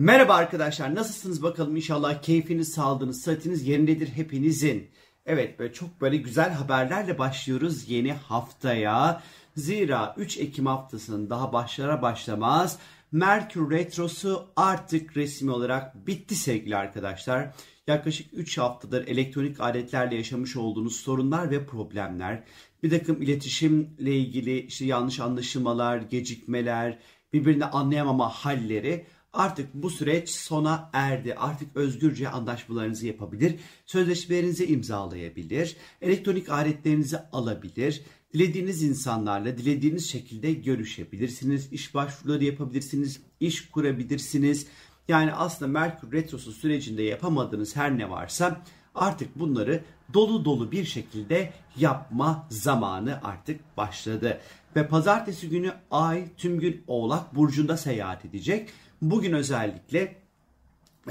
Merhaba arkadaşlar nasılsınız bakalım inşallah keyfiniz, sağlığınız, sıhhatiniz yerindedir hepinizin. Evet böyle çok böyle güzel haberlerle başlıyoruz yeni haftaya. Zira 3 Ekim haftasının daha başlara başlamaz Merkür Retrosu artık resmi olarak bitti sevgili arkadaşlar. Yaklaşık 3 haftadır elektronik aletlerle yaşamış olduğunuz sorunlar ve problemler, bir takım iletişimle ilgili işte yanlış anlaşılmalar, gecikmeler, birbirini anlayamama halleri Artık bu süreç sona erdi. Artık özgürce anlaşmalarınızı yapabilir, sözleşmelerinizi imzalayabilir, elektronik aletlerinizi alabilir, dilediğiniz insanlarla dilediğiniz şekilde görüşebilirsiniz, iş başvuruları yapabilirsiniz, iş kurabilirsiniz. Yani aslında Merkür Retrosu sürecinde yapamadığınız her ne varsa artık bunları dolu dolu bir şekilde yapma zamanı artık başladı. Ve pazartesi günü Ay tüm gün Oğlak Burcu'nda seyahat edecek. Bugün özellikle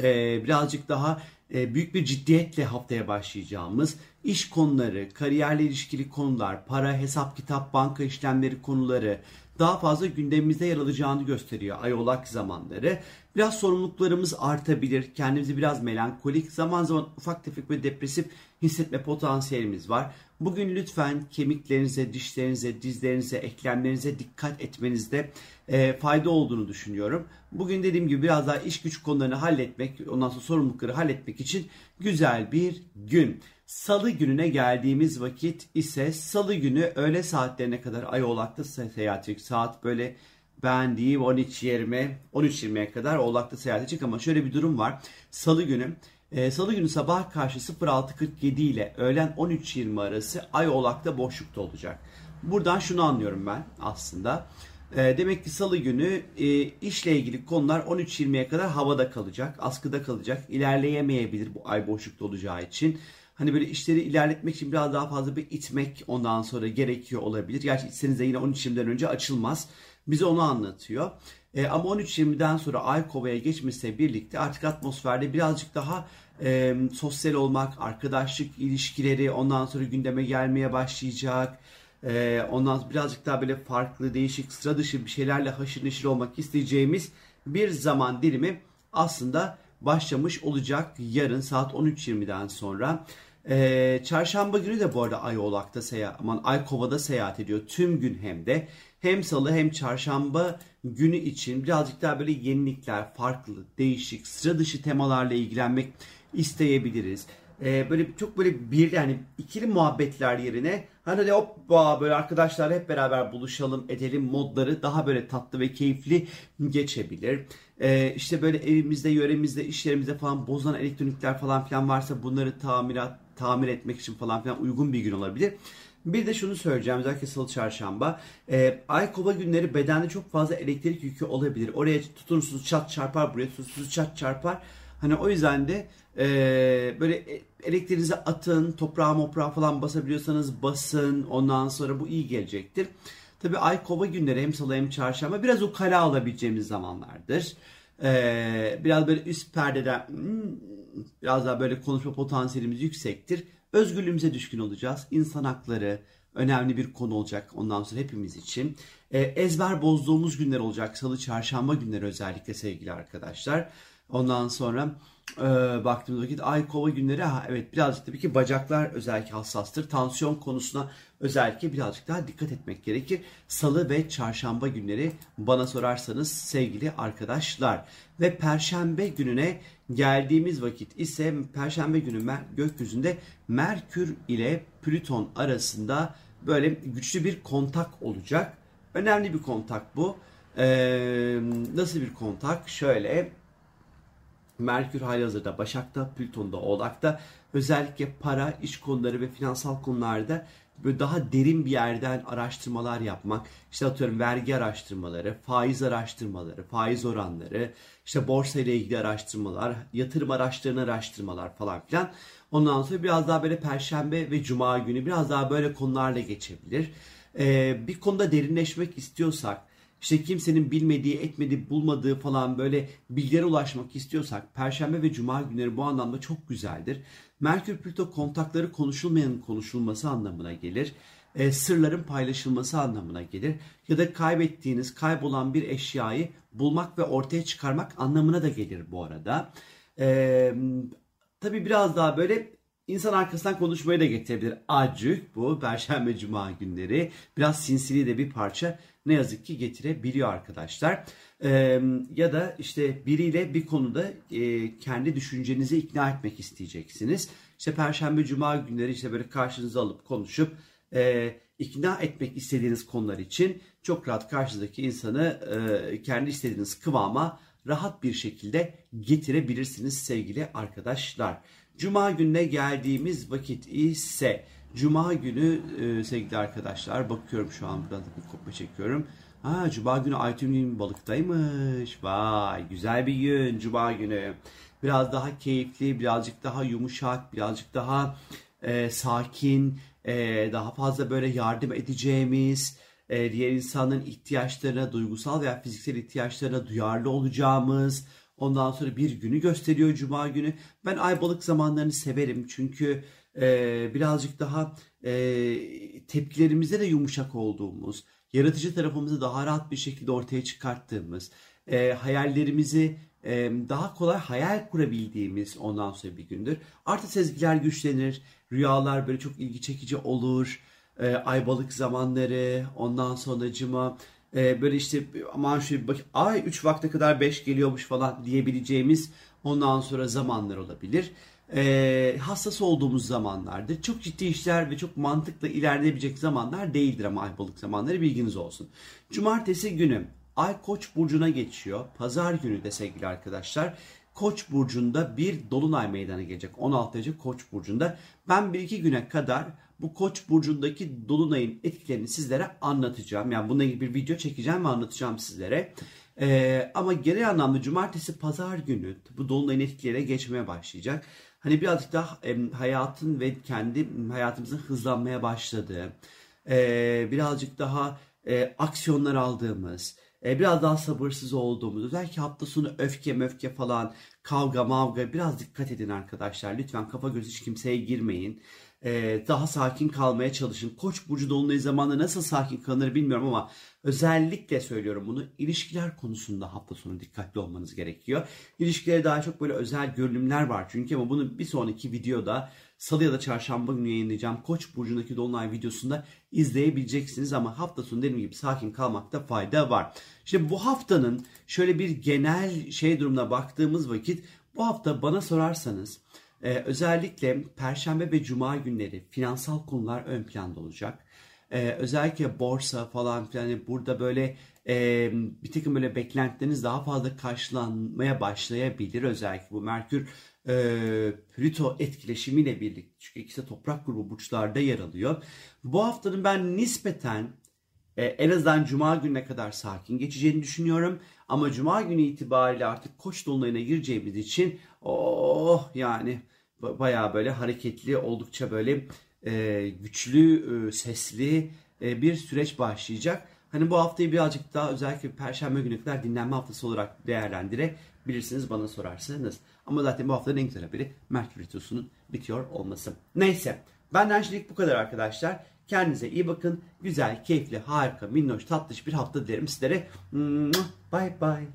e, birazcık daha e, büyük bir ciddiyetle haftaya başlayacağımız iş konuları, kariyerle ilişkili konular, para, hesap, kitap, banka işlemleri konuları daha fazla gündemimizde yer alacağını gösteriyor ayolak zamanları. Biraz sorumluluklarımız artabilir, kendimizi biraz melankolik, zaman zaman ufak tefek ve depresif hissetme potansiyelimiz var. Bugün lütfen kemiklerinize, dişlerinize, dizlerinize, eklemlerinize dikkat etmenizde e, fayda olduğunu düşünüyorum. Bugün dediğim gibi biraz daha iş güç konularını halletmek, ondan sonra sorumlulukları halletmek için güzel bir gün. Salı gününe geldiğimiz vakit ise salı günü öğle saatlerine kadar ay oğlakta seyahat edecek. Saat böyle ben diyeyim 13.20 13.20'ye kadar oğlakta seyahat edecek ama şöyle bir durum var. Salı günü e, Salı günü sabah karşı 06.47 ile öğlen 13.20 arası ay oğlakta boşlukta olacak. Buradan şunu anlıyorum ben aslında. E, demek ki salı günü e, işle ilgili konular 13.20'ye kadar havada kalacak, askıda kalacak, ilerleyemeyebilir bu ay boşlukta olacağı için. Hani böyle işleri ilerletmek için biraz daha fazla bir itmek ondan sonra gerekiyor olabilir. Gerçi içseniz de yine 13.20'den önce açılmaz. Bize onu anlatıyor. E, ama 13.20'den sonra Ay Kova'ya geçmesiyle birlikte artık atmosferde birazcık daha e, sosyal olmak, arkadaşlık ilişkileri ondan sonra gündeme gelmeye başlayacak. E, ondan birazcık daha böyle farklı, değişik, sıra dışı bir şeylerle haşır neşir olmak isteyeceğimiz bir zaman dilimi aslında başlamış olacak yarın saat 13.20'den sonra. Ee, çarşamba günü de bu arada Ay Oğlak'ta seyahat, aman Ay Kova'da seyahat ediyor tüm gün hem de. Hem salı hem çarşamba günü için birazcık daha böyle yenilikler, farklı, değişik, sıra dışı temalarla ilgilenmek isteyebiliriz. Ee, böyle çok böyle bir yani ikili muhabbetler yerine hani de hoppa böyle arkadaşlar hep beraber buluşalım edelim modları daha böyle tatlı ve keyifli geçebilir. Ee, işte böyle evimizde, yöremizde, iş yerimizde falan bozulan elektronikler falan filan varsa bunları tamirat tamir etmek için falan filan uygun bir gün olabilir. Bir de şunu söyleyeceğim özellikle salı çarşamba. E, ay kova günleri bedende çok fazla elektrik yükü olabilir. Oraya tutunursunuz çat çarpar buraya tutunursunuz çat çarpar. Hani o yüzden de e, böyle e, elektriğinizi atın toprağa moprağa falan basabiliyorsanız basın ondan sonra bu iyi gelecektir. Tabi ay kova günleri hem salı hem çarşamba biraz o kala alabileceğimiz zamanlardır. Ee, biraz böyle üst perdeden hmm, biraz daha böyle konuşma potansiyelimiz yüksektir. Özgürlüğümüze düşkün olacağız. İnsan hakları önemli bir konu olacak ondan sonra hepimiz için. Ee, ezber bozduğumuz günler olacak. Salı, çarşamba günleri özellikle sevgili arkadaşlar. Ondan sonra e, baktığımız vakit ay kova günleri ha, evet birazcık tabii ki bacaklar özellikle hassastır. Tansiyon konusuna özellikle birazcık daha dikkat etmek gerekir. Salı ve çarşamba günleri bana sorarsanız sevgili arkadaşlar. Ve perşembe gününe geldiğimiz vakit ise perşembe günü gökyüzünde Merkür ile Plüton arasında böyle güçlü bir kontak olacak. Önemli bir kontak bu. Ee, nasıl bir kontak? Şöyle Merkür halihazırda Başak'ta, Plüton'da Oğlak'ta özellikle para, iş konuları ve finansal konularda böyle daha derin bir yerden araştırmalar yapmak, işte atıyorum vergi araştırmaları, faiz araştırmaları, faiz oranları, işte borsa ile ilgili araştırmalar, yatırım araçlarını araştırmalar falan filan. Ondan sonra biraz daha böyle perşembe ve cuma günü biraz daha böyle konularla geçebilir. Ee, bir konuda derinleşmek istiyorsak, işte kimsenin bilmediği, etmediği, bulmadığı falan böyle bilgilere ulaşmak istiyorsak Perşembe ve Cuma günleri bu anlamda çok güzeldir. Merkür Plüto kontakları konuşulmayanın konuşulması anlamına gelir. e, sırların paylaşılması anlamına gelir. Ya da kaybettiğiniz, kaybolan bir eşyayı bulmak ve ortaya çıkarmak anlamına da gelir bu arada. E, tabii biraz daha böyle insan arkasından konuşmayı da getirebilir. Acık bu Perşembe Cuma günleri. Biraz sinsili de bir parça ne yazık ki getirebiliyor arkadaşlar. Ee, ya da işte biriyle bir konuda e, kendi düşüncenizi ikna etmek isteyeceksiniz. İşte Perşembe Cuma günleri işte böyle karşınıza alıp konuşup e, ikna etmek istediğiniz konular için çok rahat karşınızdaki insanı e, kendi istediğiniz kıvama rahat bir şekilde getirebilirsiniz sevgili arkadaşlar. Cuma gününe geldiğimiz vakit ise Cuma günü e, sevgili arkadaşlar bakıyorum şu an buradan bir kopya çekiyorum. Ha Cuma günü Aytun balıktaymış. Vay güzel bir gün Cuma günü. Biraz daha keyifli, birazcık daha yumuşak, birazcık daha e, sakin, e, daha fazla böyle yardım edeceğimiz, e, diğer insanların ihtiyaçlarına, duygusal veya fiziksel ihtiyaçlarına duyarlı olacağımız, Ondan sonra bir günü gösteriyor Cuma günü. Ben ay balık zamanlarını severim çünkü e, birazcık daha e, tepkilerimizde de yumuşak olduğumuz, yaratıcı tarafımızı daha rahat bir şekilde ortaya çıkarttığımız, e, hayallerimizi e, daha kolay hayal kurabildiğimiz ondan sonra bir gündür. Artı sezgiler güçlenir, rüyalar böyle çok ilgi çekici olur. E, ay balık zamanları, ondan sonra cuma e, böyle işte aman şu bak ay 3 vakte kadar 5 geliyormuş falan diyebileceğimiz ondan sonra zamanlar olabilir. E, hassas olduğumuz zamanlardır. Çok ciddi işler ve çok mantıkla ilerleyebilecek zamanlar değildir ama ay balık zamanları bilginiz olsun. Cumartesi günü Ay Koç burcuna geçiyor. Pazar günü de sevgili arkadaşlar Koç burcunda bir dolunay meydana gelecek. 16 derece Koç burcunda. Ben bir iki güne kadar bu Koç burcundaki dolunayın etkilerini sizlere anlatacağım. Yani bununla ilgili bir video çekeceğim ve anlatacağım sizlere. Ee, ama genel anlamda cumartesi pazar günü bu dolunayın etkileri geçmeye başlayacak. Hani birazcık daha e, hayatın ve kendi hayatımızın hızlanmaya başladığı, e, birazcık daha e, aksiyonlar aldığımız, e, biraz daha sabırsız olduğumuz, özellikle hafta sonu öfke möfke falan, kavga mavga biraz dikkat edin arkadaşlar. Lütfen kafa göz hiç kimseye girmeyin. E, daha sakin kalmaya çalışın. Koç burcu dolunay zamanında nasıl sakin kalınır bilmiyorum ama özellikle söylüyorum bunu. ilişkiler konusunda hafta sonu dikkatli olmanız gerekiyor. İlişkilere daha çok böyle özel görünümler var çünkü ama bunu bir sonraki videoda salı ya da çarşamba günü yayınlayacağım. Koç burcundaki dolunay videosunda izleyebileceksiniz ama hafta sonu dediğim gibi sakin kalmakta fayda var. Şimdi bu haftanın şöyle bir genel şey durumuna baktığımız vakit bu hafta bana sorarsanız ee, özellikle Perşembe ve Cuma günleri finansal konular ön planda olacak. Ee, özellikle borsa falan filan hani burada böyle e, bir takım böyle beklentileriniz daha fazla karşılanmaya başlayabilir. Özellikle bu Merkür e, Plüto etkileşimiyle birlikte çünkü ikisi toprak grubu burçlarda yer alıyor. Bu haftanın ben nispeten e, en azından Cuma gününe kadar sakin geçeceğini düşünüyorum. Ama Cuma günü itibariyle artık Koç dolunayına gireceğimiz için oh yani bayağı böyle hareketli oldukça böyle e, güçlü e, sesli e, bir süreç başlayacak. Hani bu haftayı birazcık daha özellikle Perşembe günü kadar dinlenme haftası olarak değerlendirebilirsiniz bana sorarsanız. Ama zaten bu haftanın en güzel haberi Merkür Retrosu'nun bitiyor olması. Neyse benden şimdilik bu kadar arkadaşlar. Kendinize iyi bakın. Güzel, keyifli, harika, minnoş, tatlış bir hafta dilerim sizlere. Bye bye.